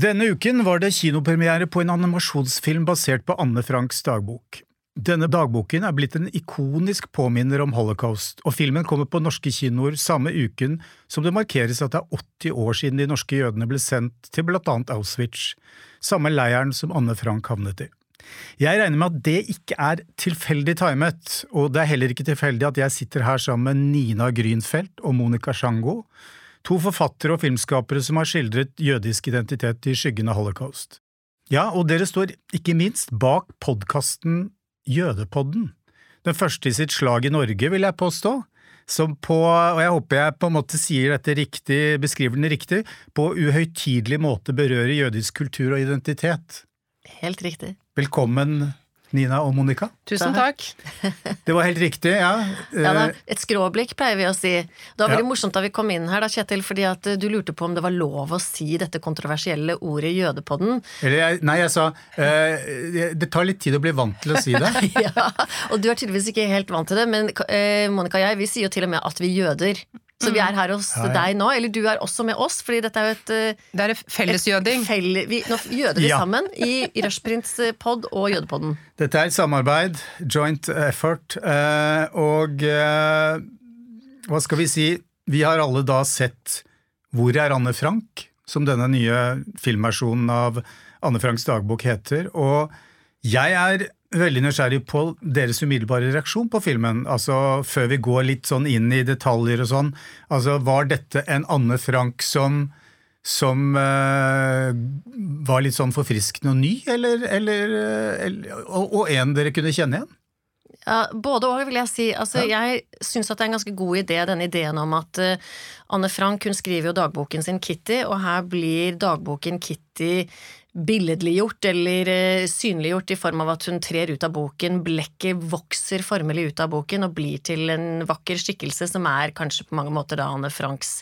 Denne uken var det kinopremiere på en animasjonsfilm basert på Anne Franks dagbok. Denne dagboken er blitt en ikonisk påminner om holocaust, og filmen kommer på norske kinoer samme uken som det markeres at det er 80 år siden de norske jødene ble sendt til blant annet Auschwitz, samme leiren som Anne Frank havnet i. Jeg regner med at det ikke er tilfeldig timet, og det er heller ikke tilfeldig at jeg sitter her sammen med Nina Grünfeldt og Monica Sjango, to forfattere og filmskapere som har skildret jødisk identitet i skyggen av holocaust. Ja, og dere står ikke minst bak podkasten Jødepodden, den første i sitt slag i Norge, vil jeg påstå, som på, og jeg håper jeg på en måte sier dette riktig, beskriver den riktig, på uhøytidelig måte berører jødisk kultur og identitet. Helt riktig. Velkommen, Nina og Monica. Tusen takk. Det var helt riktig, ja. Ja da, Eh, Et skråblikk, pleier vi å si. Det var veldig Ja. morsomt da vi kom inn her, da, Kjetil, fordi at eh, du lurte på om det var lov å si dette kontroversielle ordet jødepodden. Eller jeg, nei, jeg sa uh, det tar litt tid å bli vant til å si det. ja, og du er tydeligvis ikke helt vant til det, men uh, Monica og jeg, vi sier jo til og med at vi jøder. Så vi er her hos Ja, ja. deg nå, eller du er også med oss, fordi dette er jo et eh, Det er fellesjøding. Fell, vi, Nå jøder vi Ja. sammen i Rushprints pod og Jødepodden. Dette er et samarbeid, joint effort, eh, og eh, hva skal vi si, vi har alle da sett Hvor er Anne Frank?, som denne nye filmversjonen av Anne Franks dagbok heter, og jeg er veldig nysgjerrig på deres umiddelbare reaksjon på filmen, altså før vi går litt sånn inn i detaljer og sånn. Altså, var dette en Anne Frank som som uh, var litt sånn forfriskende og ny, eller, eller, eh, eller og, og en dere kunne kjenne igjen? Ja, både og, vil jeg si. Altså, Jeg syns det er en ganske god idé, denne ideen om at uh, Anne Frank hun skriver jo dagboken sin Kitty, og her blir dagboken Kitty billedliggjort eller eh, synliggjort i form av at hun trer ut av boken, blekket vokser formelig ut av boken og blir til en vakker skikkelse som er kanskje på mange måter da Anne Franks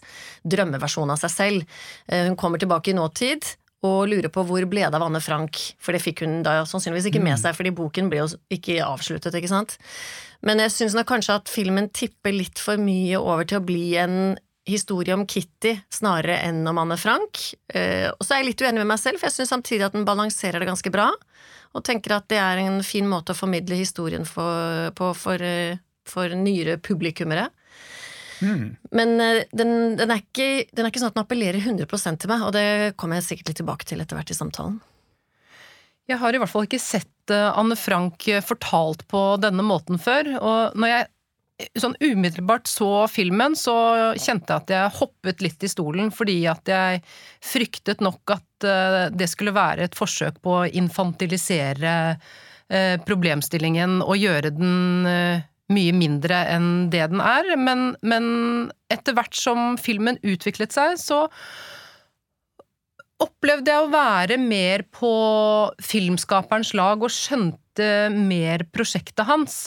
drømmeversjon av seg selv. Eh, Hun kommer tilbake i nåtid og lurer på hvor ble det av Anne Frank, for det fikk hun da sannsynligvis ikke med seg, fordi boken ble jo ikke avsluttet, ikke sant. Men jeg syns nok kanskje at filmen tipper litt for mye over til å bli en historie om Kitty snarere enn om Anne Frank. Eh, og så er jeg litt uenig med meg selv, for jeg syns samtidig at den balanserer det ganske bra, og tenker at det er en fin måte å formidle historien for, på for, eh, for nyere publikummere. Men eh, den, den, er ikke, den er ikke sånn at den appellerer 100 til meg, og det kommer jeg sikkert litt tilbake til etter hvert i samtalen. Jeg har i hvert fall ikke sett Anne Frank fortalt på denne måten før, og når jeg sånn umiddelbart så filmen, så kjente jeg at jeg hoppet litt i stolen, fordi at jeg fryktet nok at eh, det skulle være et forsøk på å infantilisere eh, problemstillingen og gjøre den eh, mye mindre enn det den er, men, men etter hvert som filmen utviklet seg, så opplevde jeg å være mer på filmskaperens lag og skjønte mer prosjektet hans.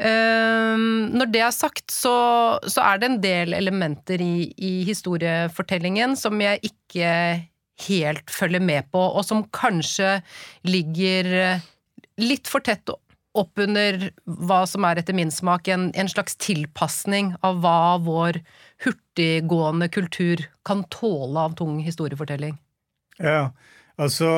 Ehm, når det er sagt, så, så er det en del elementer i, i historiefortellingen som jeg ikke helt følger med på, og som kanskje ligger litt for tett oppunder hva som er etter min smak en, en slags tilpasning av hva vår hurtiggående kultur kan tåle av tung historiefortelling. Ja, altså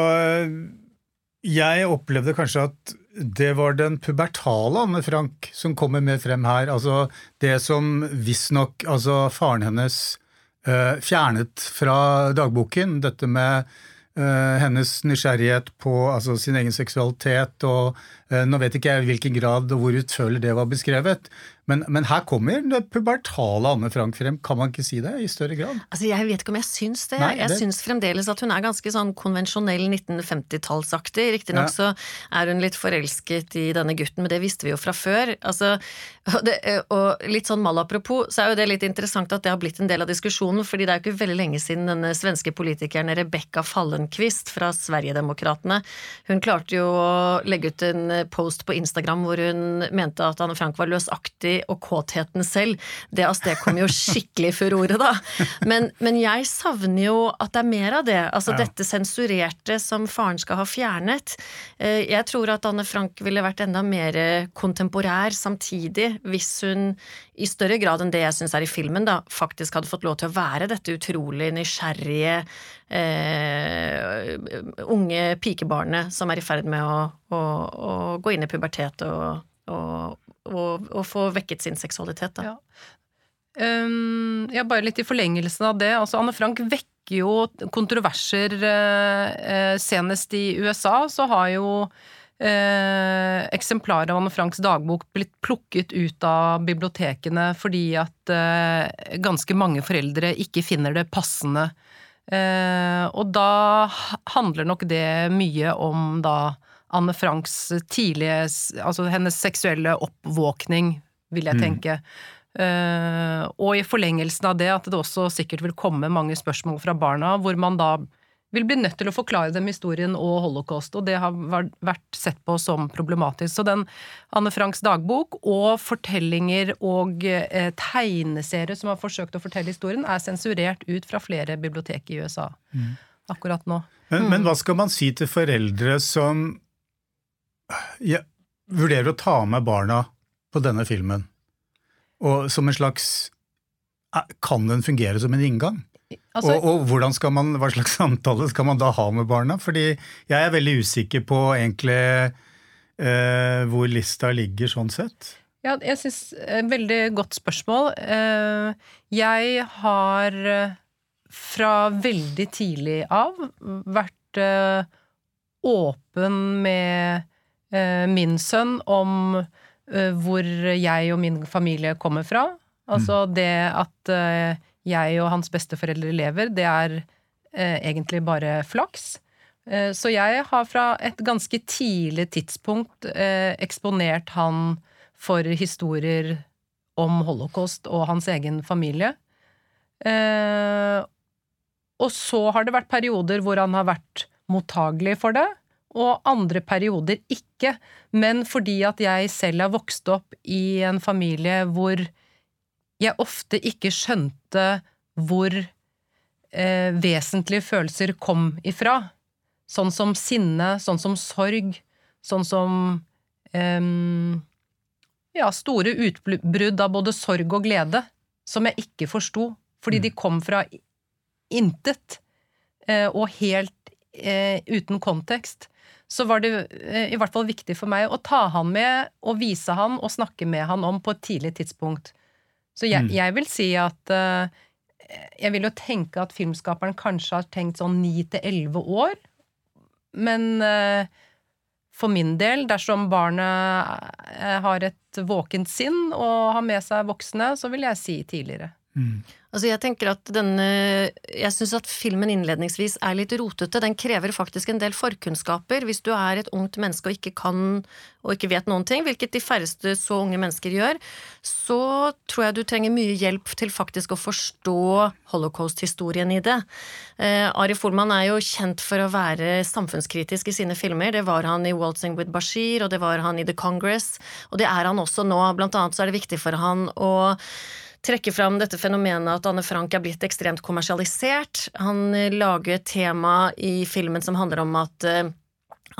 Jeg opplevde kanskje at det var den pubertale Anne Frank som kommer mer frem her. Altså det som visstnok altså faren hennes uh, fjernet fra dagboken, dette med uh, hennes nysgjerrighet på altså, sin egen seksualitet og uh, Nå vet ikke jeg i hvilken grad og hvor utførlig det var beskrevet, men, men her kommer det pubertale Anne Frank frem. Kan man ikke si det i større grad? Altså, Jeg vet ikke om jeg syns det. Nei, Jeg det- syns fremdeles at hun er ganske sånn konvensjonell 1950-tallsaktig. Riktignok Ja. så er hun litt forelsket i denne gutten, men det visste vi jo fra før. Altså, og, det, og litt sånn malapropos, så er jo det litt interessant at det har blitt en del av diskusjonen, fordi det er jo ikke veldig lenge siden denne svenske politikeren Rebekka Fallenkvist fra Sverigedemokraterna, hun klarte jo å legge ut en post på Instagram hvor hun mente at Anne Frank var løsaktig og kåtheten selv. Det avstedkom jo skikkelig furore, da. Men, men jeg savner jo at det er mer av det. Altså Ja. dette sensurerte som faren skal ha fjernet. Eh, Jeg tror at Anne Frank ville vært enda mer kontemporær samtidig, hvis hun i større grad enn det jeg syns er i filmen, da, faktisk hadde fått lov til å være dette utrolig nysgjerrige, eh, unge pikebarnet som er i ferd med å, å, å gå inn i pubertet og, og, og, få vekket sin seksualitet. Da. Ja. Um, ja, bare litt i forlengelsen av det. Altså, Anne Frank vekker jo kontroverser. Uh, senest i USA så har jo eh, eksemplarer av Anne Franks dagbok blitt plukket ut av bibliotekene fordi at eh, ganske mange foreldre ikke finner det passende. Eh, og da handler nok det mye om da Anne Franks tidlige Altså hennes seksuelle oppvåkning, vil jeg mm. tenke. Uh, og i forlengelsen av det at det også sikkert vil komme mange spørsmål fra barna, hvor man da vil bli nødt til å forklare dem historien og holocaust, og det har vært sett på som problematisk. Så den Anne Franks dagbok og fortellinger og eh, tegneserier som har forsøkt å fortelle historien, er sensurert ut fra flere bibliotek i USA mm. akkurat nå. Men, mm. men, hva skal man si til foreldre som ja, vurderer å ta med barna på denne filmen, og som en slags Kan den fungere som en inngang? Altså, og, og, hvordan skal man, hva slags samtale skal man da ha med barna? Fordi jeg er veldig usikker på egentlig eh, hvor lista ligger sånn sett. Ja, jeg syns eh, Veldig godt spørsmål. Eh, jeg har eh, fra veldig tidlig av vært eh, åpen med eh, min sønn om hvor jeg og min familie kommer fra. Altså mm. det at jeg og hans besteforeldre lever, det er eh, egentlig bare flaks. Eh, så jeg har fra et ganske tidlig tidspunkt eh, eksponert han for historier om holocaust og hans egen familie. Eh, og så har det vært perioder hvor han har vært mottagelig for det, og andre perioder ikke. Men fordi at jeg selv har vokst opp i en familie hvor jeg ofte ikke skjønte hvor eh, vesentlige følelser kom ifra. Sånn som sinne, sånn som sorg, sånn som eh, Ja, store utbrudd av både sorg og glede, som jeg ikke forsto, fordi mm. de kom fra intet, eh, og helt eh, uten kontekst så var det eh, i hvert fall viktig for meg å ta han med og vise han og snakke med han om på et tidlig tidspunkt. Så jeg, mm. jeg vil si at uh, Jeg vil jo tenke at filmskaperen kanskje har tenkt sånn ni til elleve år. Men uh, for min del, dersom barnet har et våkent sinn og har med seg voksne, så vil jeg si tidligere. Mm. Altså jeg tenker at denne Jeg syns at filmen innledningsvis er litt rotete. Den krever faktisk en del forkunnskaper. Hvis du er et ungt menneske og ikke kan og ikke vet noen ting, hvilket de færreste så unge mennesker gjør, så tror jeg du trenger mye hjelp til faktisk å forstå holocaust-historien i det. Eh, Ari Folman er jo kjent for å være samfunnskritisk i sine filmer. Det var han i Waltzing with Bashir, og det var han i The Congress, og det er han også nå. Blant annet så er det viktig for han å trekke fram dette fenomenet at Anne Frank er blitt ekstremt kommersialisert. Han lager et tema i filmen som handler om at eh,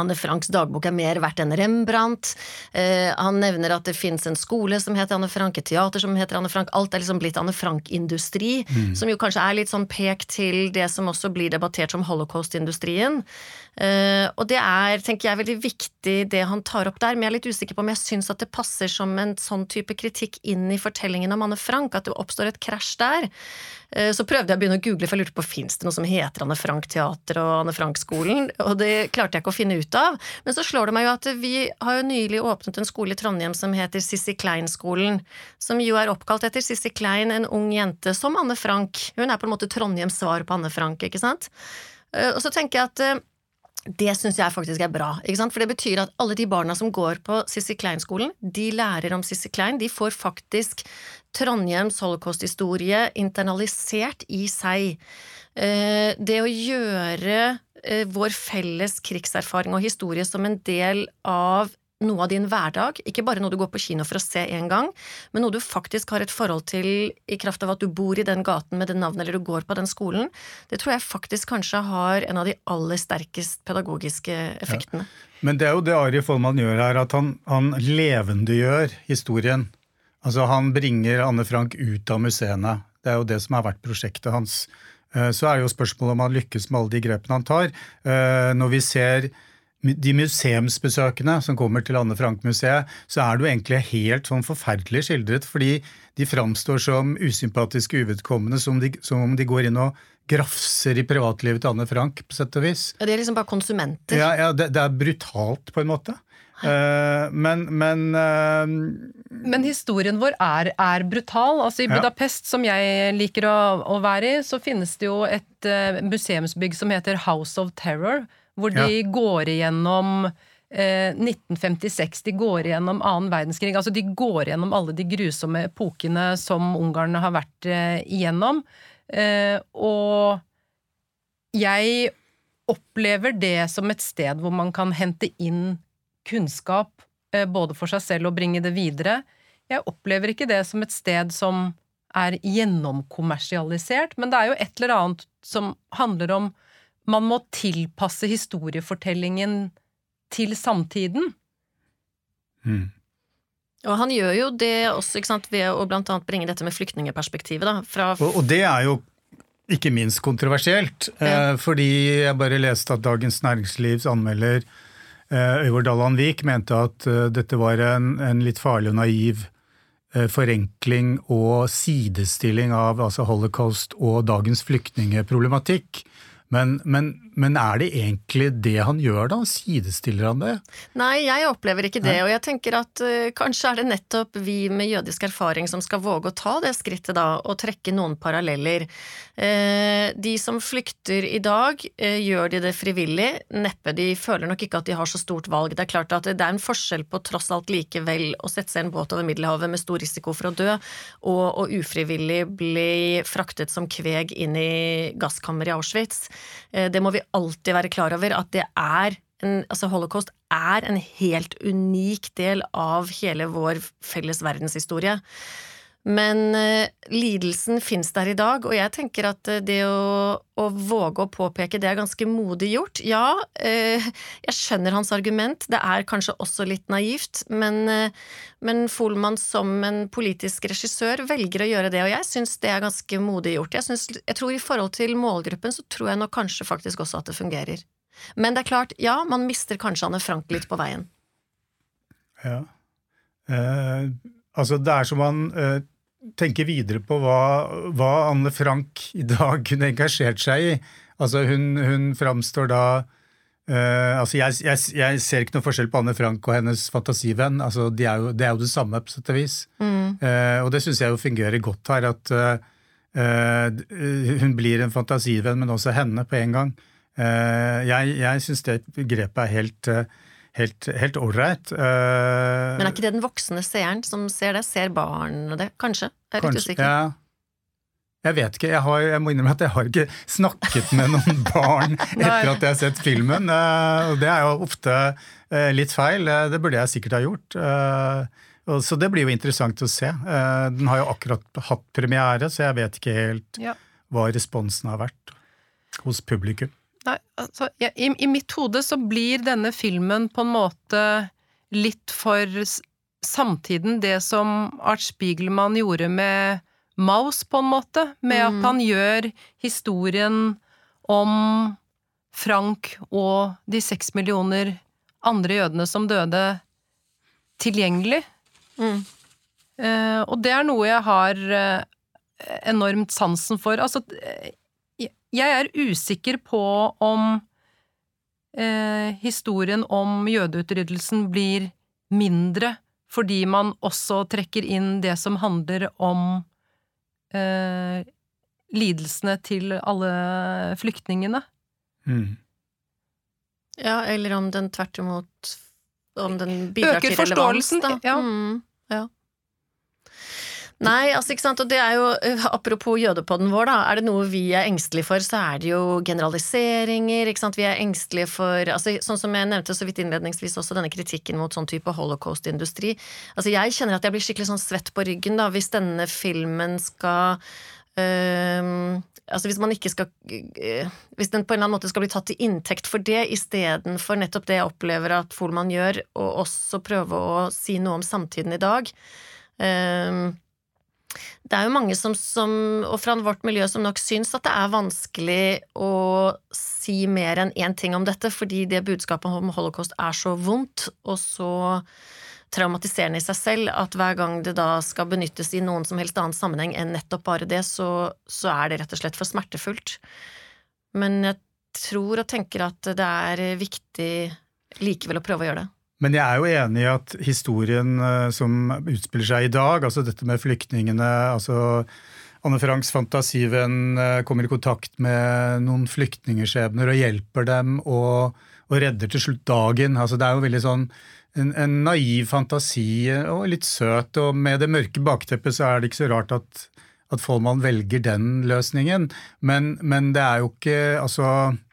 Anne Franks dagbok er mer verdt enn Rembrandt. Eh, han nevner at det fins en skole som heter Anne Frank, et teater som heter Anne Frank. Alt er liksom blitt Anne Frank-industri, mm. som jo kanskje er litt sånn pek til det som også blir debattert som holocaust-industrien. Eh, og det er, tenker jeg, veldig viktig det han tar opp der, men jeg er litt usikker på om jeg syns at det passer som en sånn type kritikk inn i fortellingen om Anne Frank, at det oppstår et krasj der. Eh, så prøvde jeg å begynne å google, for jeg lurte på fins det noe som heter Anne Frank Teater og Anne Frank-skolen, og det klarte jeg ikke å finne ut av. Men så slår det meg jo at vi har jo nylig åpnet en skole i Trondheim som heter Sissy Klein-skolen, som jo er oppkalt etter Sissy Klein, en ung jente som Anne Frank. Hun er på en måte Trondheims svar på Anne Frank, ikke sant? Eh, og så tenker jeg at det syns jeg faktisk er bra, for det betyr at alle de barna som går på Sissy Klein-skolen, de lærer om Sissy Klein. De får faktisk Trondheims holocaust-historie internalisert i seg. Eh, det å gjøre eh, vår felles krigserfaring og historie som en del av noe av din hverdag, ikke bare noe du går på kino for å se en gang, men noe du faktisk har et forhold til i kraft av at du bor i den gaten med det navnet, eller du går på den skolen, det tror jeg faktisk kanskje har en av de aller sterkest pedagogiske effektene. Ja. Men det er jo det Ari Follmann gjør her, at han, han levendegjør historien. Altså Han bringer Anne Frank ut av museene. Det er jo det som har vært prosjektet hans. Eh, så er det jo spørsmålet om han lykkes med alle de grepene han tar. Eh, når vi ser de museumsbesøkene som kommer til Anne Frank-museet, så er det jo egentlig helt sånn forferdelig skildret, fordi de framstår som usympatiske, uvedkommende, som, de, som om de går inn og grafser i privatlivet til Anne Frank, på sett og vis. Ja, De er liksom bare konsumenter? Ja, ja det, det, er brutalt, på en måte. Uh, men men, uh, men historien vår er, er brutal. Altså I ja. Budapest, som jeg liker å, å, være i, så finnes det jo et uh, museumsbygg som heter House of Terror hvor de ja. går igjennom eh, 1956, de går igjennom annen verdenskrig. Altså de går igjennom alle de grusomme epokene som Ungarn har vært eh, igjennom. Eh, og jeg opplever det som et sted hvor man kan hente inn kunnskap eh, både for seg selv og bringe det videre. Jeg opplever ikke det som et sted som er gjennomkommersialisert, men det er jo et eller annet som handler om man må tilpasse historiefortellingen til samtiden. Mm. Og han gjør jo det også ikke sant, ved å blant annet bringe dette med flyktningeperspektivet. Da, fra og, og, det er jo ikke minst kontroversielt, ja. eh, fordi jeg bare leste at Dagens Næringslivs anmelder eh, Øyvor Dalland Vik mente at eh, dette var en, en, litt farlig og naiv eh, forenkling og sidestilling av altså holocaust og dagens flyktningeproblematikk. Men, men, men, er det egentlig det han gjør, da? Sidestiller han det? Nei, jeg opplever ikke det, og jeg tenker at uh, kanskje er det nettopp vi med jødisk erfaring som skal våge å ta det skrittet, da, og trekke noen paralleller. Uh, de som flykter i dag, uh, gjør de det frivillig? Neppe. De føler nok ikke at de har så stort valg. Det er klart at det er en forskjell på tross alt likevel å sette seg i en båt over Middelhavet med stor risiko for å dø, og å ufrivillig bli fraktet som kveg inn i gasskammeret i Auschwitz. Det må vi alltid være klar over, at det er en, altså holocaust er en helt unik del av hele vår felles verdenshistorie. Men uh, lidelsen fins der i dag, og jeg tenker at uh, det å, å, våge å påpeke det er ganske modig gjort. Ja, uh, jeg skjønner hans argument, det er kanskje også litt naivt, men, men Folman som en politisk regissør velger å gjøre det, og jeg syns det er ganske modig gjort. Jeg, synes, jeg tror i forhold til målgruppen så tror jeg nok kanskje faktisk også at det fungerer. Men det er klart, ja, man mister kanskje Anne Frank litt på veien. Ja. Eh, altså, det er som man eh, tenker videre på hva, hva, Anne Frank i dag kunne engasjert seg i. Altså, hun, hun framstår da uh, altså jeg, jeg, jeg, ser ikke noe forskjell på Anne Frank og hennes fantasivenn. Altså, de er jo, det er jo det samme, på sett og vis. Mm. Uh, og det syns jeg jo fungerer godt her. at uh, hun blir en fantasivenn, men også henne på en gang. Jeg, jeg syns det grepet er helt helt, helt ålreit. Uh, Men er ikke det den voksne seeren som ser det? Ser barn det, kanskje? Jeg er kanskje, usikker. Ja. Jeg vet ikke, jeg, har, jeg, må innrømme at jeg har ikke snakket med noen barn etter at jeg har sett filmen. Uh, og det er jo ofte uh, litt feil. det burde jeg sikkert ha gjort. så det blir jo interessant å se. den har jo akkurat hatt premiere, så jeg vet ikke helt hva responsen har vært hos publikum. Nei, altså, jeg, i, i, mitt hode så blir denne filmen på en måte litt for samtiden det som Art Spiegelmann gjorde med Maus, på en måte. Med mm. at han gjør historien om Frank og de seks millioner andre jødene som døde, tilgjengelig. Mm. Eh, og det er noe jeg har eh, enormt sansen for. Altså, jeg er usikker på om eh, historien om jødeutryddelsen blir mindre fordi man også trekker inn det som handler om eh, lidelsene til alle flyktningene. Mm. Ja, eller om den tvert imot Om den bidrar Øker til relevans, da. Ja. Mm, ja. Nei, altså ikke sant, og det er jo eh, Apropos jødepodden vår, da. Er det noe vi er engstelige for, så er det jo generaliseringer. ikke sant, Vi er engstelige for altså Sånn som jeg nevnte så vidt innledningsvis også, denne kritikken mot sånn type holocaust-industri. Altså Jeg kjenner at jeg blir skikkelig sånn svett på ryggen da, hvis denne filmen skal øh, Altså Hvis man ikke skal øh, Hvis den på en eller annen måte skal bli tatt til inntekt for det, istedenfor nettopp det jeg opplever at Folman gjør, og også prøve å si noe om samtiden i dag. Um, det er jo mange som, som, og fra vårt miljø, som nok syns at det er vanskelig å si mer enn én ting om dette, fordi det budskapet om holocaust er så vondt og så traumatiserende i seg selv at hver gang det da skal benyttes i noen som helst annen sammenheng enn nettopp bare det, så, så er det rett og slett for smertefullt. Men jeg tror og tenker at det er viktig likevel å prøve å gjøre det. Men jeg er jo enig i at historien eh, som utspiller seg i dag, altså dette med flyktningene altså Anne Franks fantasivenn eh, kommer i kontakt med noen flyktningskjebner og hjelper dem og, og, redder til slutt dagen. Altså det er jo veldig sånn en, en, naiv fantasi og litt søt, og med det mørke bakteppet så er det ikke så rart at, at Follmann velger den løsningen. Men, men det er jo ikke Altså Eh,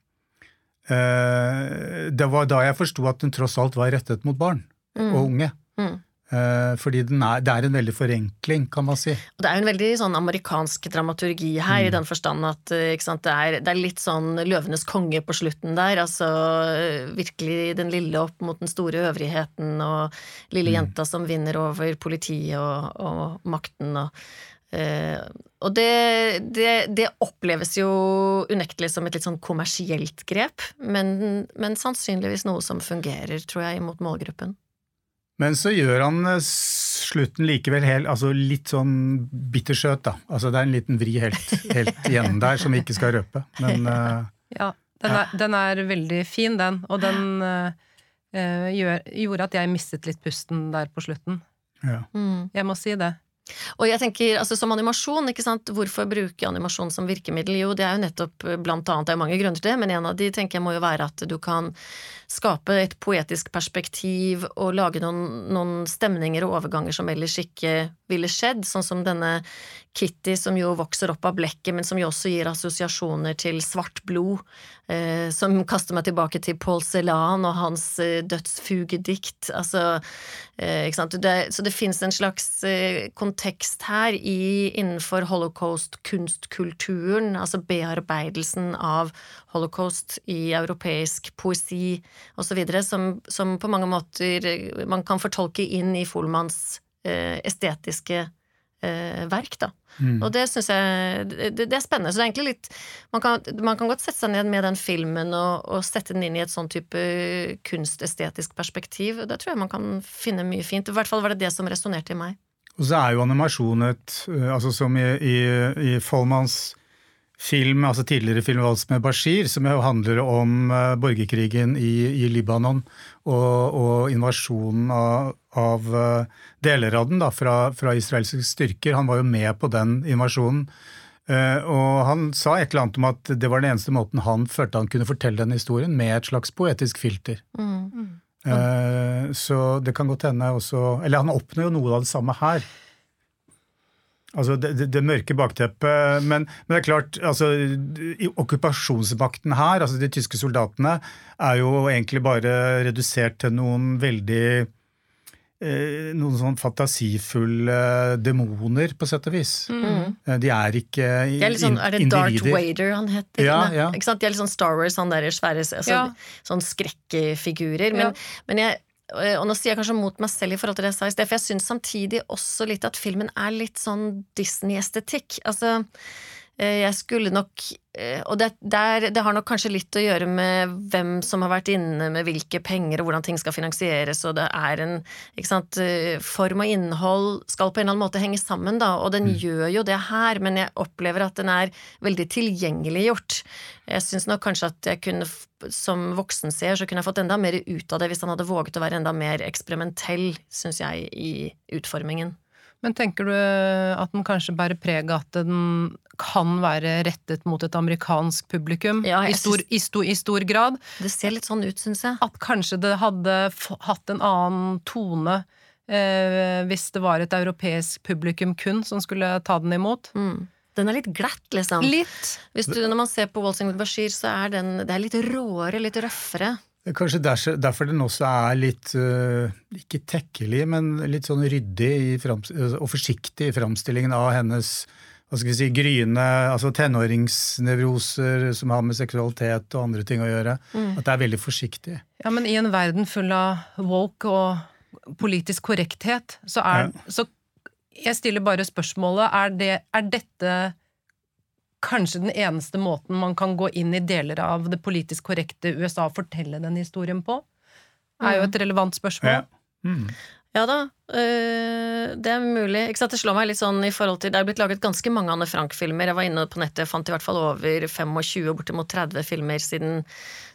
det var da jeg forsto at den tross alt var rettet mot barn mm. og unge. Mm. Eh, fordi er, det er en veldig forenkling, kan man si. Og Det er jo en veldig sånn amerikansk dramaturgi her, mm. i den forstand at eh, sant, det, er, det, er, litt sånn Løvenes konge på slutten der. Altså virkelig den lille opp mot den store øvrigheten, og lille mm. jenta som vinner over politiet og, og makten. og Uh, og det, det, det, oppleves jo unektelig som et litt sånn kommersielt grep, men, men, sannsynligvis noe som fungerer, tror jeg, mot målgruppen. Men så gjør han eh, slutten likevel helt, altså litt sånn bittersøt, da. Altså det er en liten vri helt, helt igjen der som vi ikke skal røpe, men uh, Ja, den er, den er, veldig fin, den. Og den uh, gjør, gjorde at jeg mistet litt pusten der på slutten. Ja. Mm. Jeg må si det. Og jeg tenker, altså Som animasjon, ikke sant? hvorfor bruke animasjon som virkemiddel? Jo, det er jo nettopp blant annet, det er mange grunner til det, men en av de tenker jeg må jo være at du kan skape et poetisk perspektiv og lage noen, noen stemninger og overganger som ellers ikke ville skjedd, sånn som denne Kitty som jo vokser opp av blekket, men som jo også gir assosiasjoner til svart blod, eh, som kaster meg tilbake til Paul Celan og hans eh, dødsfugedikt. Altså, eh, ikke sant? Det, så det fins en slags eh, kontekst her i, innenfor holocaust-kunstkulturen, altså bearbeidelsen av holocaust i europeisk poesi osv., som, som på mange måter man kan fortolke inn i Folmanns eh, estetiske eh, verk, da. Mm. Og det syns jeg det, det, er spennende. Så det er egentlig litt man kan, man kan, godt sette seg ned med den filmen og, og sette den inn i et sånn type kunstestetisk perspektiv. Det tror jeg man kan finne mye fint. I hvert fall var det det som resonnerte i meg. Og så er jo animasjon et eh, altså Som i, i, i Follmanns film, altså tidligere film med Bashir', som jo handler om uh, borgerkrigen i, i Libanon og, og invasjonen av, av uh, deler av den da, fra, fra, israelske styrker. Han var jo med på den invasjonen. Uh, og han sa et eller annet om at det var den eneste måten han følte han kunne fortelle den historien, med et slags poetisk filter. Mm. Mm. så det kan godt hende også Eller han oppnår jo noe av det samme her. Altså det, det, det, mørke bakteppet. Men, men, det er klart, altså, okkupasjonsmakten her, altså de tyske soldatene, er jo egentlig bare redusert til noen veldig eh, Noen sånn fantasifulle demoner, på sett og vis. Mm. Eh, de er ikke de er, sånn, er det Darth Vader han heter? Ja, ja. Ikke sant? De er litt sånn Star Wars, han der svære altså, ja. sånn skrekkefigurer. Men, men jeg og nå sier jeg kanskje mot meg selv i forhold til det jeg sa i sted, for jeg syns samtidig også litt at filmen er litt sånn Disney-estetikk. Altså, Eh, jeg skulle nok eh, Og det, der, det, har nok kanskje litt å gjøre med hvem som har vært inne med hvilke penger, og hvordan ting skal finansieres, og det er en sant, eh, Form og innhold skal på en eller annen måte henge sammen, da, og den mm. gjør jo det her, men jeg opplever at den er veldig tilgjengeliggjort. Jeg syns nok kanskje at jeg kunne, som voksenseer, så kunne jeg fått enda mer ut av det hvis han hadde våget å være enda mer eksperimentell, syns jeg, i utformingen. Men tenker du at den kanskje bærer preg av at den kan være rettet mot et amerikansk publikum ja, i, stor, i, stor, i, stor, grad? Det ser litt sånn ut, syns jeg. At kanskje det hadde hatt en annen tone eh, hvis det var et europeisk publikum kun som skulle ta den imot? Mm. Den er litt glatt, liksom. Litt. Du, når man ser på Waltzing with Bashir, så er den det er litt råere, litt røffere. Kanskje derfor den også er litt, uh, ikke tekkelig, men litt sånn ryddig og forsiktig i framstillingen av hennes hva skal vi si, gryende altså tenåringsnevroser som har med seksualitet og andre ting å gjøre. Mm. At det er veldig forsiktig. Ja, men i en verden full av woke og politisk korrekthet, så, er, ja. så jeg stiller bare spørsmålet er, det, er dette kanskje den eneste måten man kan gå inn i deler av det politisk korrekte USA og fortelle den historien på? Er jo et relevant spørsmål. Ja. Mm. Ja da, øh, det er mulig. Ikke sant? Det slår meg litt sånn i forhold til Det er blitt laget ganske mange Anne Frank-filmer. Jeg var inne på nettet, fant i hvert fall over 25, bortimot 30 filmer siden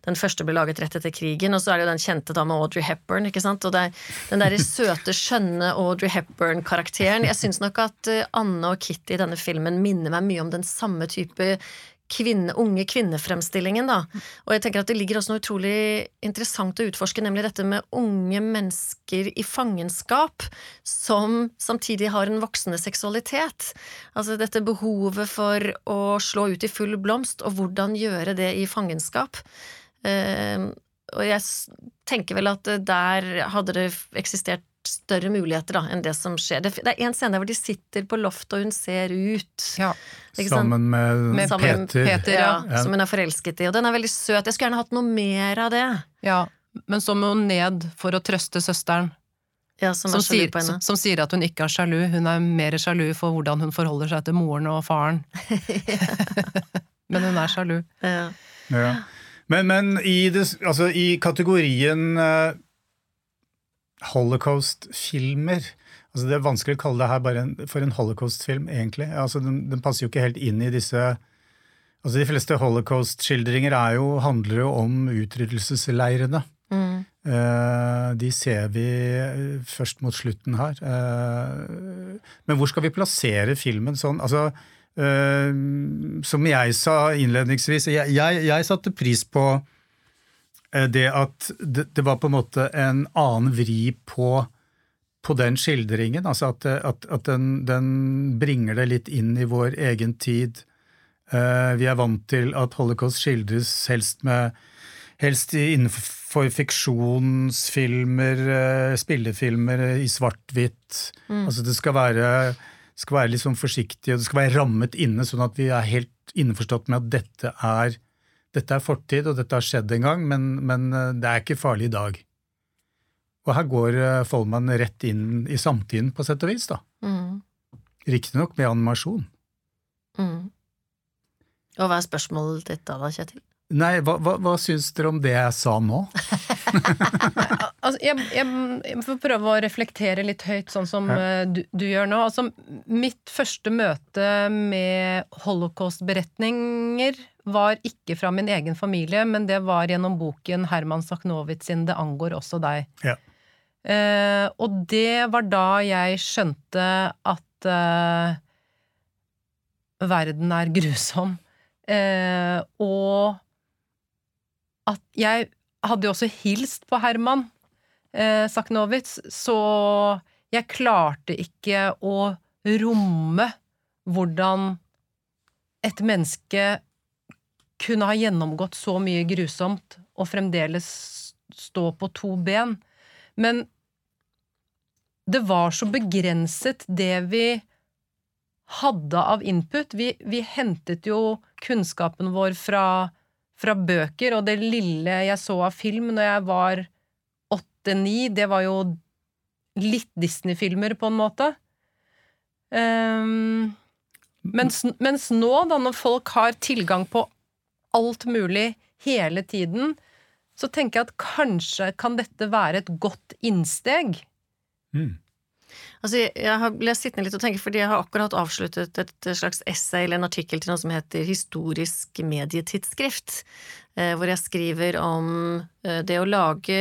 den første ble laget rett etter krigen. Og så er det jo den kjente da med Audrey Hepburn. ikke sant? Og det er den derre søte, skjønne Audrey Hepburn-karakteren. Jeg syns nok at øh, Anne og Kitty i denne filmen minner meg mye om den samme type kvinne, unge kvinnefremstillingen, da. Og jeg tenker at det ligger også noe utrolig interessant å utforske, nemlig dette med unge mennesker i fangenskap som samtidig har en voksende seksualitet. Altså dette behovet for å slå ut i full blomst, og hvordan gjøre det i fangenskap. Eh, og jeg tenker vel at der hadde det eksistert større muligheter da, enn det som skjer. Det, det er en scene hvor de sitter på loftet, og hun ser ut. Ja. Sammen med, med Peter. Peter ja, ja. Som hun er forelsket i. Og den er veldig søt. Jeg skulle gjerne hatt noe mer av det. ja. Men så må hun ned for å trøste søsteren, Ja, som, som, er sier, som, som sier at hun ikke er sjalu. Hun er mer sjalu for hvordan hun forholder seg til moren og faren. Men hun er sjalu. Ja. Ja. Men, men i, det, altså, i kategorien eh, holocaust-filmer altså Det er vanskelig å kalle det her bare en, for en holocaust-film, egentlig. Altså, den, den passer jo ikke helt inn i disse altså De fleste holocaust-skildringer er handler jo om utryddelsesleirene. Mm. Eh, de ser vi eh, først mot slutten her. Eh, men hvor skal vi plassere filmen sånn? Altså, eh, som jeg sa innledningsvis, jeg, jeg, jeg satte pris på det at det, var på en måte en annen vri på, på den skildringen. Altså at, at, at den, den bringer det litt inn i vår egen tid. Eh, vi er vant til at holocaust skildres helst med Helst innenfor fiksjonsfilmer, eh, spillefilmer eh, i svart-hvitt. Altså det skal være, skal være litt sånn forsiktig, og det skal være rammet inne, sånn at vi er helt innforstått med at dette er, dette er fortid, og dette har skjedd en gang, men, men eh, det er ikke farlig i dag. Og her går eh, Follmann rett inn i samtiden, på sett og vis. da. Mm. Riktignok med animasjon. Mm. Og hva er spørsmålet ditt da, da, Kjetil? Nei, hva, hva, hva syns dere om det jeg sa nå? Altså, jeg, jeg, får prøve å reflektere litt høyt, sånn som uh, du, du gjør nå. Altså, mitt første møte med holocaust-beretninger var ikke fra min egen familie, men det var gjennom boken Herman Saknowitz sin 'Det angår også deg'. Ja. Uh, og det var da jeg skjønte at uh, verden er grusom. Og at jeg hadde jo også hilst på Herman eh, Saknowitz, så jeg klarte ikke å romme hvordan et menneske kunne ha gjennomgått så mye grusomt og fremdeles stå på to ben. Men det var så begrenset det vi hadde av input. Vi, vi hentet jo kunnskapen vår fra, fra bøker, og det lille jeg så av film når jeg var åtte-ni, det var jo litt Disney-filmer, på en måte. Um, mens, mens nå, da, når folk har tilgang på alt mulig hele tiden, så tenker jeg at kanskje kan dette være et godt innsteg. Mm. Altså, jeg, har blitt sittende litt og tenke, fordi jeg har akkurat avsluttet et slags essay eller en artikkel til noe som heter Historisk medietidsskrift, eh, hvor jeg skriver om eh, det å lage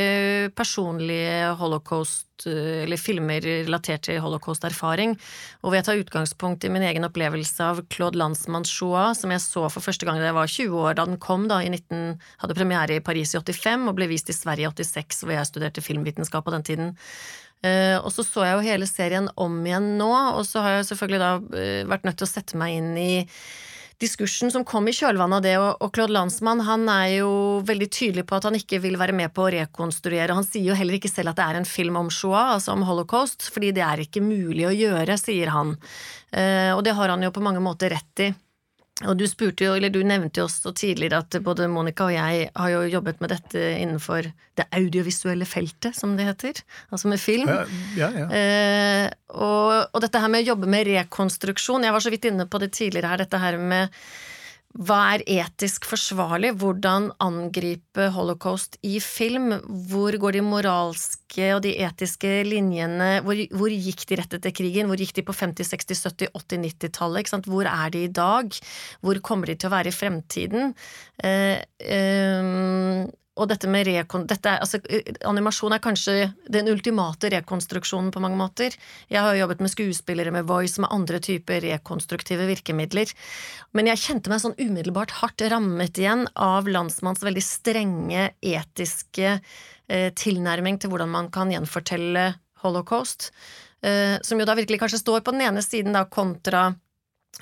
personlige holocaust, eh, eller filmer relatert til holocaust-erfaring, og hvor jeg tar utgangspunkt i min egen opplevelse av Claude Landsmanns Shoah, som jeg så for første gang da jeg var 20 år, da den kom da i 19, hadde premiere i Paris i 85 og ble vist i Sverige i 86, hvor jeg studerte filmvitenskap på den tiden. Eh, og så så jeg jo hele serien om igjen nå, og så har jeg selvfølgelig da uh, vært nødt til å sette meg inn i diskursen som kom i kjølvannet av det, og, og Claude Landsmann han er jo veldig tydelig på at han ikke vil være med på å rekonstruere. Han sier jo heller ikke selv at det er en film om Shoah, altså om holocaust, fordi det er ikke mulig å gjøre, sier han. Uh, og det har han jo på mange måter rett i. og du spurte jo, eller du nevnte jo også tidligere at både Monica og jeg har jo jobbet med dette innenfor det audiovisuelle feltet, som det heter. Altså med film. Ja, ja, ja. Eh, og, og dette her med å jobbe med rekonstruksjon, jeg var så vidt inne på det tidligere her, dette her med hva er etisk forsvarlig? Hvordan angripe holocaust i film? Hvor går de moralske og de etiske linjene Hvor, hvor gikk de rett etter krigen? Hvor gikk de på 50-, 60-, 70-, 80-, 90-tallet? Hvor er de i dag? Hvor kommer de til å være i fremtiden? Eh, eh, og dette med rekon... Dette er, altså, animasjon er kanskje den ultimate rekonstruksjonen på mange måter. Jeg har jo jobbet med skuespillere med voice, med andre typer rekonstruktive virkemidler. Men jeg kjente meg sånn umiddelbart hardt rammet igjen av landsmanns veldig strenge etiske eh, tilnærming til hvordan man kan gjenfortelle holocaust. Eh, som jo da virkelig kanskje står på den ene siden da kontra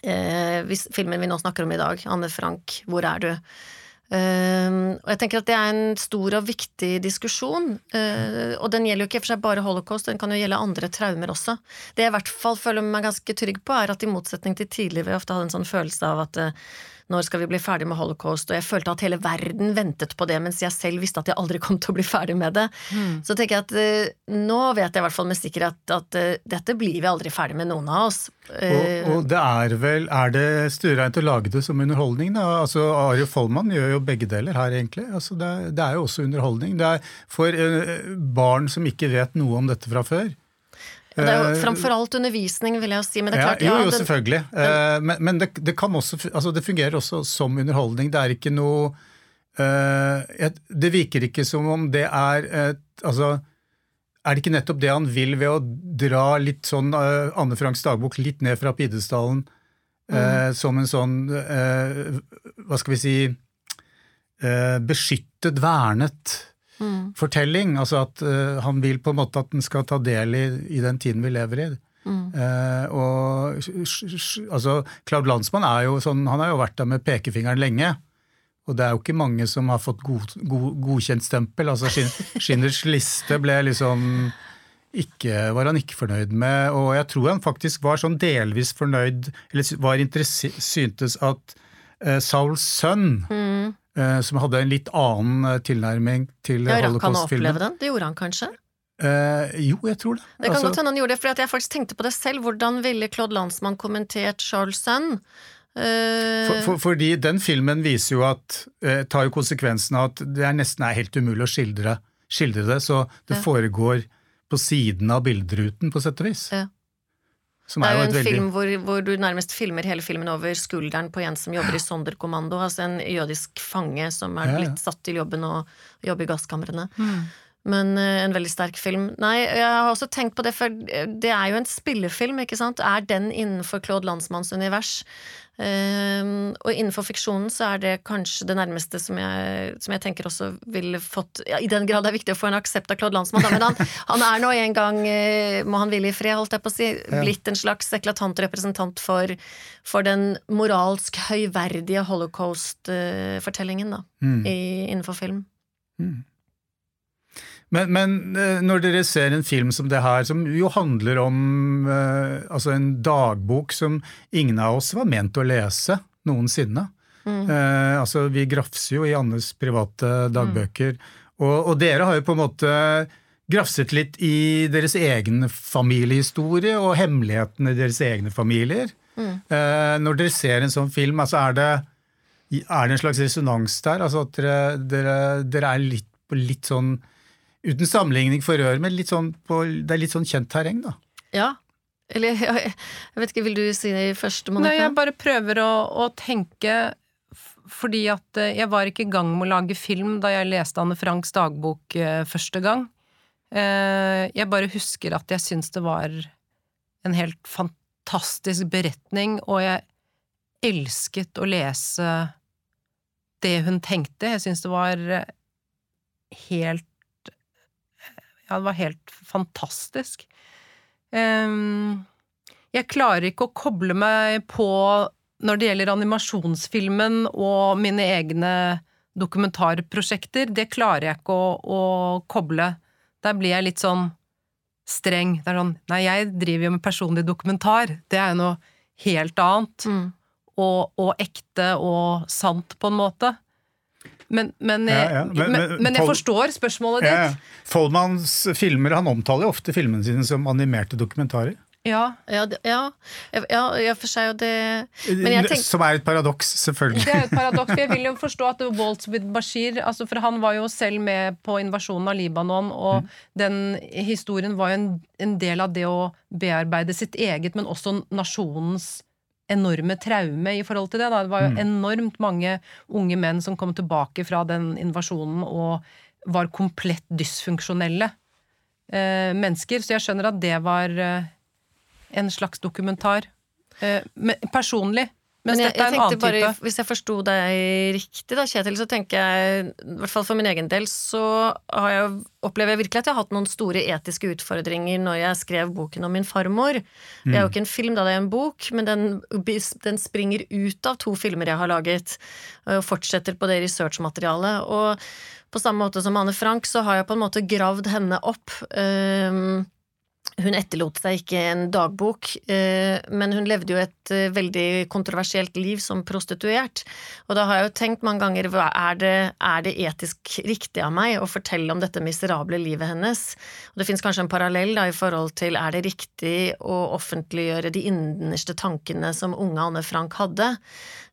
eh, filmen vi nå snakker om i dag, Anne Frank, Hvor er du? Uh, og jeg tenker at det er en stor og viktig diskusjon, uh, og den gjelder jo ikke for seg bare holocaust, den kan jo gjelde andre traumer også. Det jeg i hvert fall føler meg ganske trygg på, er at i motsetning til tidligere vi ofte hadde en sånn følelse av at uh, når skal vi bli ferdig med holocaust, og jeg følte at hele verden ventet på det, mens jeg selv visste at jeg aldri kom til å bli ferdig med det. Mm. Så tenker jeg at uh, nå vet jeg i hvert fall med sikkerhet at uh, dette blir vi aldri ferdig med, noen av oss. Uh, og, og, det er vel Er det stuereint å lage det som underholdning, da? Altså Ari Follmann gjør jo begge deler her, egentlig. Altså, det, er, det er jo også underholdning. Det er for barn som ikke vet noe om dette fra før. Det er jo eh, framfor alt undervisning, vil jeg si. Men det er klart, ja, jo, jo, selvfølgelig. Eh, men, men det, det, kan også altså det fungerer også som underholdning. Det er ikke noe uh, Det virker ikke som om det er et, Altså, er det ikke nettopp det han vil ved å dra litt sånn uh, Anne Franks dagbok litt ned fra pidestallen uh, mm. som en sånn Hva skal vi si Beskyttet, vernet mm. fortelling. Altså at uh, han vil på en måte at den skal ta del i, i den tiden vi lever i. Mm. Uh, og altså, Claude Landsmann er jo sånn, han har jo vært der med pekefingeren lenge. Og det er jo ikke mange som har fått god, god, godkjent stempel. Altså Skinners liste ble liksom ikke, var han ikke fornøyd med, og jeg tror han faktisk var sånn delvis fornøyd, eller var syntes at Sauls sønn mm. Eh, som hadde en litt annen eh, tilnærming til ja, holocaust-filmen. Rakk han å oppleve den? Det gjorde han kanskje? Eh, jo, jeg tror det. Det kan altså, godt hende han gjorde det, for jeg faktisk tenkte på det selv. Hvordan ville Claude Landsmann kommentert Charles Sønn? Uh, for, for, fordi den filmen viser jo at eh, tar jo konsekvensen av at det er nesten er helt umulig å skildre, skildre det, så det ja. foregår på siden av bilderuten, på sett og vis. Ja. Det er jo en veldig... film hvor, hvor, du nærmest filmer hele filmen over skulderen på en som jobber i Sonderkommando, altså en jødisk fange som er blitt satt til jobben og jobber i gasskamrene. Mm. Men uh, en veldig sterk film. Nei, jeg har også tenkt på det, for det er jo en spillefilm, ikke sant? Er den innenfor Claude Landsmanns univers? Uh, og innenfor fiksjonen så er det kanskje det nærmeste som jeg, som jeg tenker også ville fått ja, I den grad det er viktig å få en aksept av Claude Landsmann, men han, han, er nå en gang, uh, må han hvile i fred, holdt jeg på å si, blitt en slags eklatant representant for, for den moralsk høyverdige holocaust-fortellingen, da, mm. i, innenfor film. Mm. Men, men, eh, når dere ser en film som det her, som jo handler om eh, altså en dagbok som ingen av oss var ment å lese noensinne mm. eh, altså Vi grafser jo i Annes private dagbøker, mm. og, og, dere har jo på en måte grafset litt i deres egen familiehistorie og hemmelighetene i deres egne familier. Mm. Eh, når dere ser en sånn film, altså er det, er det en slags resonans der? Altså at dere, dere, dere er litt litt sånn Uten sammenligning for øret, men sånn på, det er litt sånn kjent terreng, da. Ja. Eller jeg, vet ikke, vil du si det først, Monica? Nei, jeg bare prøver å, å, tenke fordi at eh, jeg var ikke i gang med å lage film da jeg leste Anne Franks dagbok eh, første gang. Eh, jeg bare husker at jeg syns det var en helt fantastisk beretning, og jeg elsket å lese det hun tenkte. Jeg syns det var helt ja, det var helt fantastisk. Um, jeg klarer ikke å koble meg på når det gjelder animasjonsfilmen og mine egne dokumentarprosjekter. Det klarer jeg ikke å, å koble. Der blir jeg litt sånn streng. Det er sånn Nei, jeg driver jo med personlig dokumentar. Det er jo noe helt annet. Mm. og, og ekte og sant, på en måte. Men, men, Ja, ja. men, Men- jeg forstår spørsmålet Ja, ditt. Foldmans filmer Han omtaler jo ofte filmene sine som animerte dokumentarer. Ja, Ja, ja, ja, ja, for seg jo det Men jeg tenker Som er et paradoks, selvfølgelig. Det er et paradoks. Jeg vil jo forstå at Waltz with Bashir altså For han var jo selv med på invasjonen av Libanon, og den historien var jo en, en del av det å bearbeide sitt eget, men også nasjonens enorme traume i forhold til det. Da. Det var jo enormt mange unge menn som kom tilbake fra den invasjonen og var komplett dysfunksjonelle eh, mennesker. Så jeg skjønner at det var eh, en slags dokumentar. Eh, men, personlig. Mens Men jeg, dette er en annen bare, type. Hvis jeg forsto deg riktig, da, Kjetil, så tenker jeg, i hvert fall for min egen del, så har jeg, opplever jeg virkelig at jeg har hatt noen store etiske utfordringer når jeg skrev boken om min farmor. Det er jo ikke en film, da det er en bok, men den, den springer ut av to filmer jeg har laget, og fortsetter på det researchmaterialet. Og på samme måte som Anne Frank, så har jeg på en måte gravd henne opp. Um, hun etterlot seg ikke en dagbok, eh, men hun levde jo et eh, veldig kontroversielt liv som prostituert. Og da har jeg jo tenkt mange ganger er det, er det etisk riktig av meg å fortelle om dette miserable livet hennes? Og det fins kanskje en parallell da i forhold til er det riktig å offentliggjøre de innerste tankene som unge Anne Frank hadde?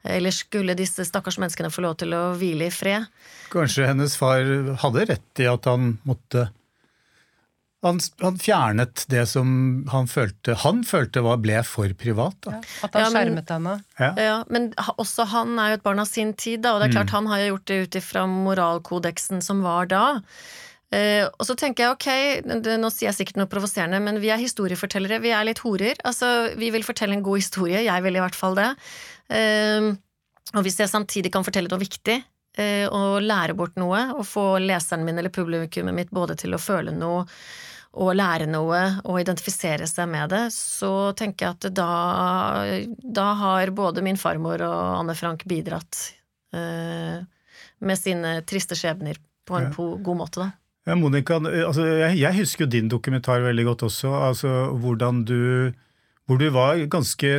Eller skulle disse stakkars menneskene få lov til å hvile i fred? Kanskje hennes far hadde rett i at han måtte han, han fjernet det som han følte Han følte var, ble for privat. Da. At han Ja, men- skjermet henne. Ja. Ja, men også han er jo et barn av sin tid, da, og det er Mm. klart han har jo gjort det ut ifra moralkodeksen som var da. Eh, og så tenker jeg ok, det, nå sier jeg sikkert noe provoserende, men vi er historiefortellere, vi er litt horer. Altså, vi vil fortelle en god historie, jeg vil i hvert fall det. Eh, og hvis jeg samtidig kan fortelle noe viktig, eh, og lære bort noe, og få leseren min eller publikummet mitt både til å føle noe og lære noe og identifisere seg med det, så tenker jeg at da, da har både min farmor og Anne Frank bidratt eh, med sine triste skjebner på en Ja. god måte, da. Ja, Monica, altså, jeg, jeg husker jo din dokumentar veldig godt også. Altså, hvordan du Hvor du var ganske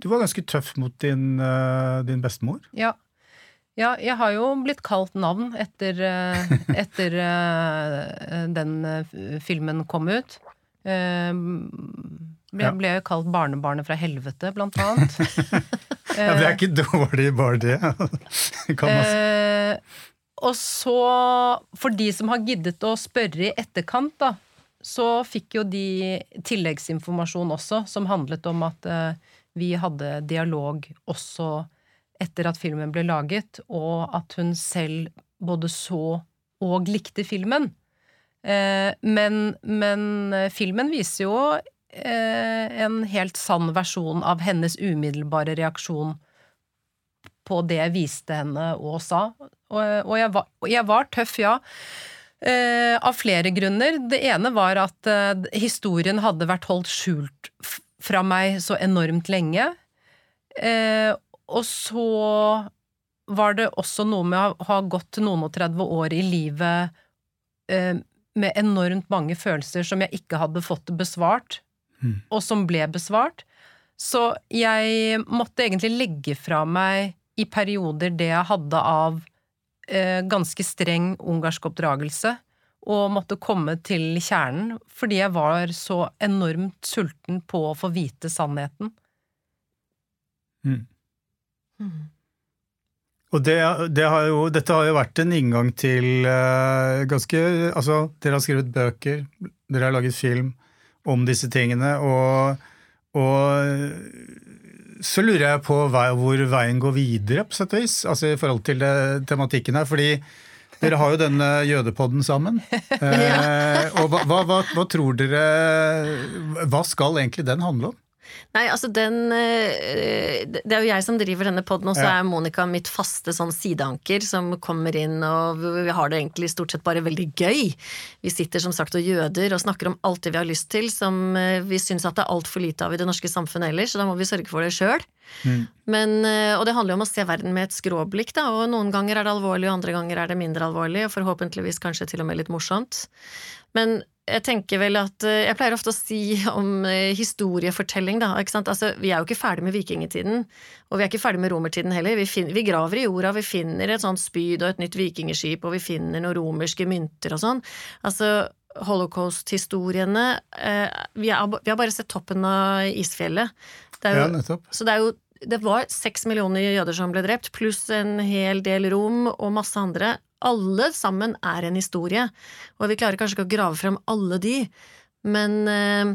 Du var ganske tøff mot din, eh, din bestemor. Ja. Ja, jeg har jo blitt kalt navn etter, eh, etter eh, den eh, filmen kom ut. Jeg ble, jo kalt barnebarnet fra helvete, blant annet. Ja, det er ikke dårlig, bare det. Eh, og så, for de som har giddet å spørre i etterkant, da, så fikk jo de tilleggsinformasjon også, som handlet om at eh, vi hadde dialog også etter at filmen ble laget, og at hun selv både så og likte filmen. Eh, men, men eh, filmen viser jo eh, en helt sann versjon av hennes umiddelbare reaksjon på det jeg viste henne og sa. Og, jeg, var, jeg var tøff, ja. Av flere grunner. Det ene var at historien hadde vært holdt skjult fra meg så enormt lenge. Eh, og så var det også noe med å ha gått noen og 30 år i livet eh, med enormt mange følelser som jeg ikke hadde fått besvart, Mm. og som ble besvart. Så jeg måtte egentlig legge fra meg i perioder det jeg hadde av eh, ganske streng ungarsk oppdragelse, og måtte komme til kjernen, fordi jeg var så enormt sulten på å få vite sannheten. Mm. Og det, det har jo, dette har jo vært en inngang til uh, ganske Altså, dere har skrevet bøker, dere har laget film om disse tingene, og, og så lurer jeg på vei, hvor veien går videre, på sett og vis, altså i forhold til det, tematikken her. fordi dere har jo denne jødepodden sammen. Eh, og hva, hva, hva, hva tror dere Hva skal egentlig den handle om? Nei, altså den eh, Det er jo jeg som driver denne poden, og så er Monica mitt faste sånn sideanker som kommer inn, og vi har det egentlig stort sett bare veldig gøy. Vi sitter som sagt og jøder og snakker om alt det vi har lyst til, som eh, vi syns at det er altfor lite av i det norske samfunnet ellers, så da må vi sørge for det sjøl. Mm. Men, eh, og det handler jo om å se verden med et skråblikk, da, og noen ganger er det alvorlig, og andre ganger er det mindre alvorlig, og forhåpentligvis kanskje til og med litt morsomt. Men jeg tenker vel at eh, Jeg pleier ofte å si om eh, historiefortelling, da. Ikke sant? Altså, vi er jo ikke ferdig med vikingtiden, og vi er ikke ferdig med romertiden heller. Vi, finner, vi graver i jorda, vi finner et sånt spyd og et nytt vikingskip, og vi finner noen romerske mynter og sånn. Altså, holocaust-historiene eh, vi, vi, har bare sett toppen av isfjellet. Jo, ja, nettopp. Så det er jo det var seks millioner jøder som ble drept, pluss en hel del rom og masse andre alle sammen er en historie, og vi klarer kanskje ikke å grave frem alle de, men eh,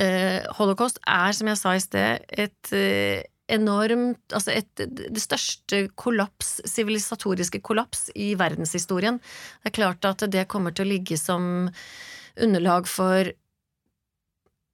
eh, holocaust er, som jeg sa i sted, et eh, enormt Altså et, det største kollaps, sivilisatoriske kollaps i verdenshistorien. Det er klart at det kommer til å ligge som underlag for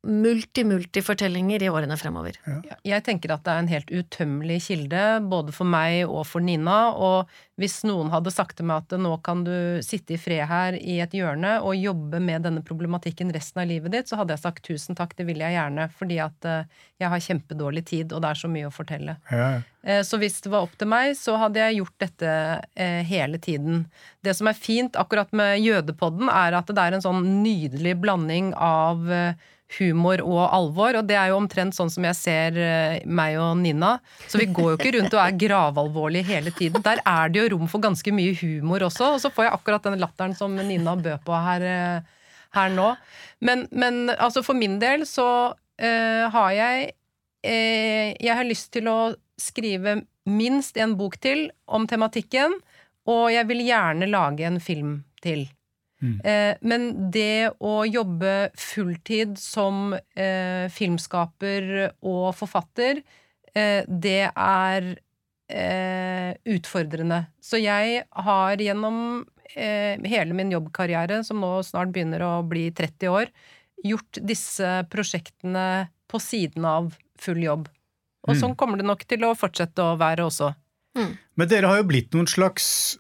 multi-multi-fortellinger i årene fremover. Ja. Jeg tenker at det er en helt utømmelig kilde, både for meg og for Nina. Og hvis noen hadde sagt til meg at nå kan du sitte i fred her i et hjørne og jobbe med denne problematikken resten av livet ditt, så hadde jeg sagt tusen takk, det vil jeg gjerne, fordi at eh, jeg har kjempedårlig tid, og det er så mye å fortelle. Ja. Eh, så hvis det var opp til meg, så hadde jeg gjort dette eh, hele tiden. Det som er fint akkurat med Jødepodden, er at det er en sånn nydelig blanding av humor og alvor, og det er jo omtrent sånn som jeg ser eh, meg og Nina. Så vi går jo ikke rundt og er gravalvorlige hele tiden. Der er det jo rom for ganske mye humor også, og så får jeg akkurat den latteren som Nina bød på her, eh, her nå. Men, men, altså for min del så uh, har jeg uh, Jeg har lyst til å skrive minst en bok til om tematikken, og jeg vil gjerne lage en film til. Mm. Eh, men det å jobbe fulltid som eh, filmskaper og forfatter, eh, det er eh, utfordrende. Så jeg har gjennom eh, hele min jobbkarriere, som nå snart begynner å bli 30 år, gjort disse prosjektene på siden av full jobb. Og mm. sånn kommer det nok til å fortsette å være også. Mm. Men dere har jo blitt noen slags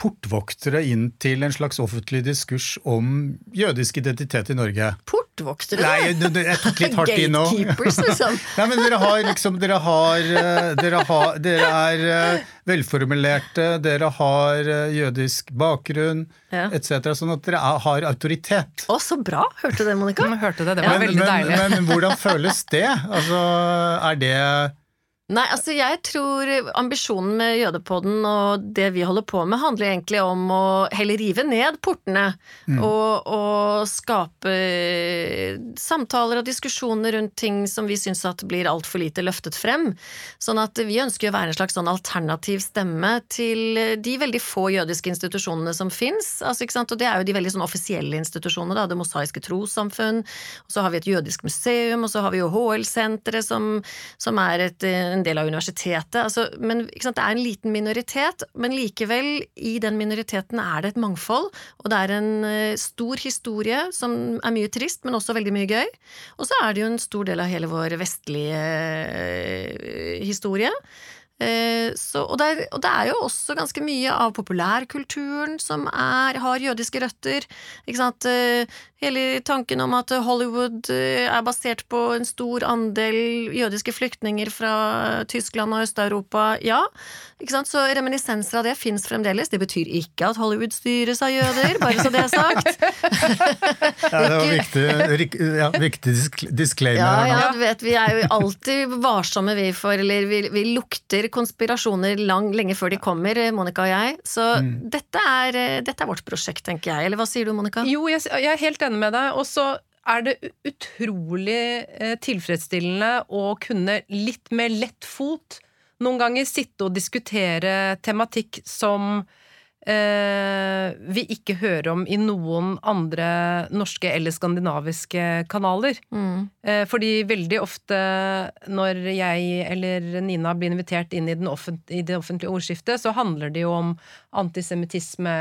portvoktere inn til en slags offentlig diskurs om jødisk identitet i Norge. Portvoktere? Nei, jeg tok litt hardt inn nå. Gatekeepers, liksom. Nei, men dere har liksom Dere, har, eh, dere, har, dere er eh, velformulerte, dere har eh, jødisk bakgrunn ja. etc. Sånn at dere har autoritet. Å, så bra! Hørte du det, Monica? Hørte det, det var men, veldig men, deilig. Men, men hvordan føles det? Altså, er det Nei, altså jeg tror ambisjonen med Jødepodden og det vi holder på med, handler egentlig om å heller rive ned portene mm. og, og, skape samtaler og diskusjoner rundt ting som vi syns at blir altfor lite løftet frem. Sånn at vi ønsker å være en slags sånn alternativ stemme til de veldig få jødiske institusjonene som fins. Altså, og det er jo de veldig sånn offisielle institusjonene, da. Det mosaiske trossamfunn, og så har vi et jødisk museum, og så har vi jo HL-senteret som, som er et en del av universitetet. Altså, men sant, Det er en liten minoritet, men likevel, i den minoriteten er det et mangfold. Og det er en uh, stor historie som er mye trist, men også veldig mye gøy. Og så er det jo en stor del av hele vår vestlige uh, historie. Eh, så, og, det er, og, det er, jo også ganske mye av populærkulturen som er, har jødiske røtter. Hele tanken om at Hollywood eh, er basert på en stor andel jødiske flyktninger fra Tyskland og Øst-Europa, ja. Ikke sant? Så reminiscenser av det fins fremdeles. Det betyr ikke at Hollywood styres av jøder, bare så det er sagt. ja, det var viktig, ja, viktig disclaimer. Ja, ja, du vet, vi er jo alltid varsomme, vi, for Eller vi, vi lukter konspirasjoner lang, lenge før de kommer, Monica og jeg. Så mm. dette, er, dette, er, vårt prosjekt, tenker jeg. Eller hva sier du, Monica? Jo, jeg, jeg er helt enig enig med deg. Og så er det utrolig eh, tilfredsstillende å kunne litt med lett fot noen ganger sitte og diskutere tematikk som eh, vi ikke hører om i noen andre norske eller skandinaviske kanaler. Mm. Eh, fordi veldig ofte når jeg eller Nina blir invitert inn i, offent i det offentlige ordskiftet, så handler det jo om antisemittisme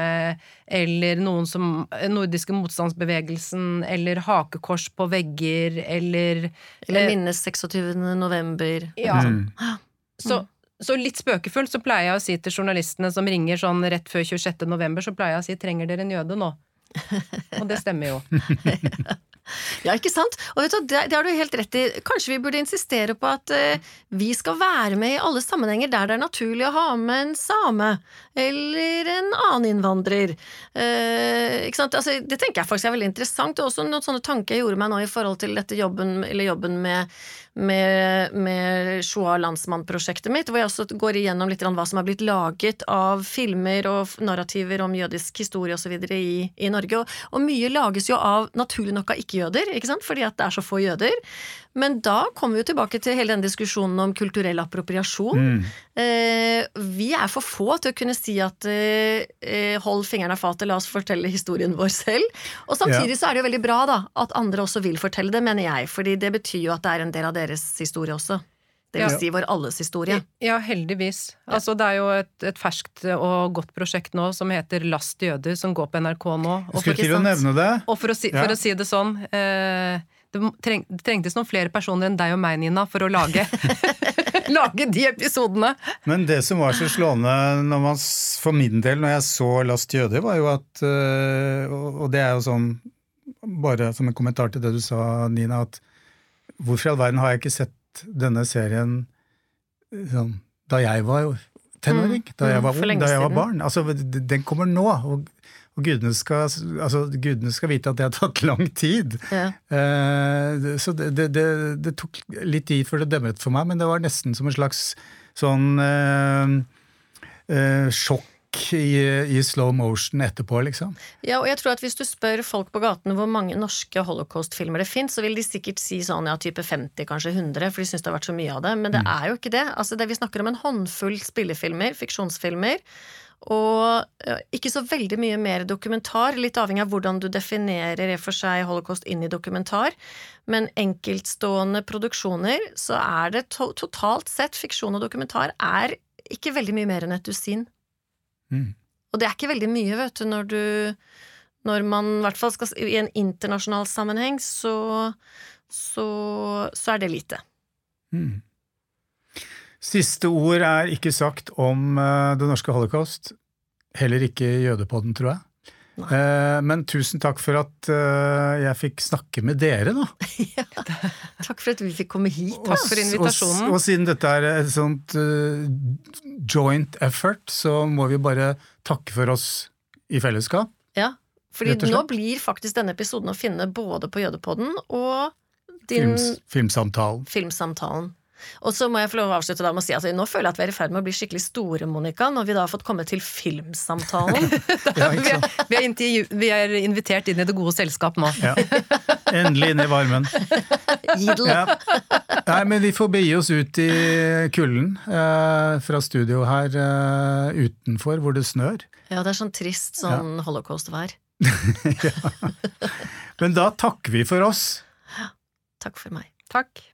eller noen som nordiske motstandsbevegelsen eller hakekors på vegger eller Eller eh, minnes 26. november. Ja. Mm. Så så litt spøkefullt så pleier jeg å si til journalistene som ringer sånn rett før 26. november, så pleier jeg å si 'trenger dere en jøde nå'? Og det stemmer jo. Ja, ikke sant? Og vet du, det, har du helt rett i. Kanskje vi burde insistere på at eh, vi skal være med i alle sammenhenger der det er naturlig å ha med en same eller en annen innvandrer. Eh, ikke sant? Altså, det tenker jeg faktisk er veldig interessant. Det er også noen sånne tanker jeg gjorde meg nå i forhold til dette jobben, eller jobben med med, med Shoa landsmann-prosjektet mitt, hvor jeg også går igjennom litt hva som er blitt laget av filmer og narrativer om jødisk historie osv. I, i Norge. Og, og, mye lages jo av naturlig nok av ikke-jøder, ikke sant? fordi at det er så få jøder. Men da kommer vi jo tilbake til hele den diskusjonen om kulturell appropriasjon. Mm. Eh, vi er for få til å kunne si at eh, eh hold fingrene av fatet, la oss fortelle historien vår selv. Og samtidig ja. så er det jo veldig bra da, at andre også vil fortelle det, mener jeg. fordi det betyr jo at det er en del av deres historie også. Det vil ja. si vår alles historie. Ja, heldigvis. Altså, det er jo et, et, ferskt og godt prosjekt nå som heter Last jøder, som går på NRK nå. Og Skulle til å nevne det. Og for å si, for å si det sånn eh, det, treng, det, trengtes noen flere personer enn deg og meg, Nina, for å lage, lage de episodene. Men det som var så slående man, for min del når jeg så Last jøde, var jo at øh, Og det er jo sånn, bare som en kommentar til det du sa, Nina, at hvorfor i all verden har jeg ikke sett denne serien sånn, da jeg var tenåring? Mm, da jeg var, ung, da jeg var barn? Altså, den kommer nå. og og gudene skal, altså, gudene skal, vite at det har tatt lang tid. Ja. Eh, så det, det, det, det, tok litt tid før det demret for meg, men det var nesten som en slags sånn eh, eh, sjokk i, i, slow motion etterpå, liksom. Ja, og jeg tror at hvis du spør folk på gaten hvor mange norske holocaust-filmer det fins, så vil de sikkert si sånn ja, type 50, kanskje 100, for de syns det har vært så mye av det. Men det mm. er jo ikke det. Altså, det vi snakker om en håndfull spillefilmer, fiksjonsfilmer, og ikke så veldig mye mer dokumentar, litt avhengig av hvordan du definerer for seg holocaust inn i dokumentar. Men enkeltstående produksjoner, så er det to totalt sett fiksjon og dokumentar er ikke veldig mye mer enn et dusin. Mm. Og det er ikke veldig mye, vet du, når du Når man i hvert fall skal I en internasjonal sammenheng, så, så, så er det lite. Mm. Siste ord er ikke sagt om uh, det norske holocaust. Heller ikke jødepodden, tror jeg. Uh, men tusen takk for at uh, jeg fikk snakke med dere, da. ja, takk for at vi fikk komme hit. Takk for invitasjonen. Og, og, siden dette er et sånt joint effort, så må vi bare takke for oss i fellesskap. Ja, fordi nå blir faktisk denne episoden å finne både på Jødepodden og din Films, Filmsamtalen. filmsamtalen. Og så må jeg få lov å avslutte da med å si at nå føler jeg at vi er i ferd med å bli skikkelig store, Monica, når vi da har fått komme til filmsamtalen. ja, vi, er, vi, er vi, er, invitert inn i det gode selskap nå. ja. Endelig inn i varmen. Ja. Nei, men vi får begi oss ut i kulden eh, fra studio her eh, utenfor, hvor det snør. Ja, det er sånn trist sånn holocaust-vær. ja. Men da takker vi for oss. Takk for meg. Takk.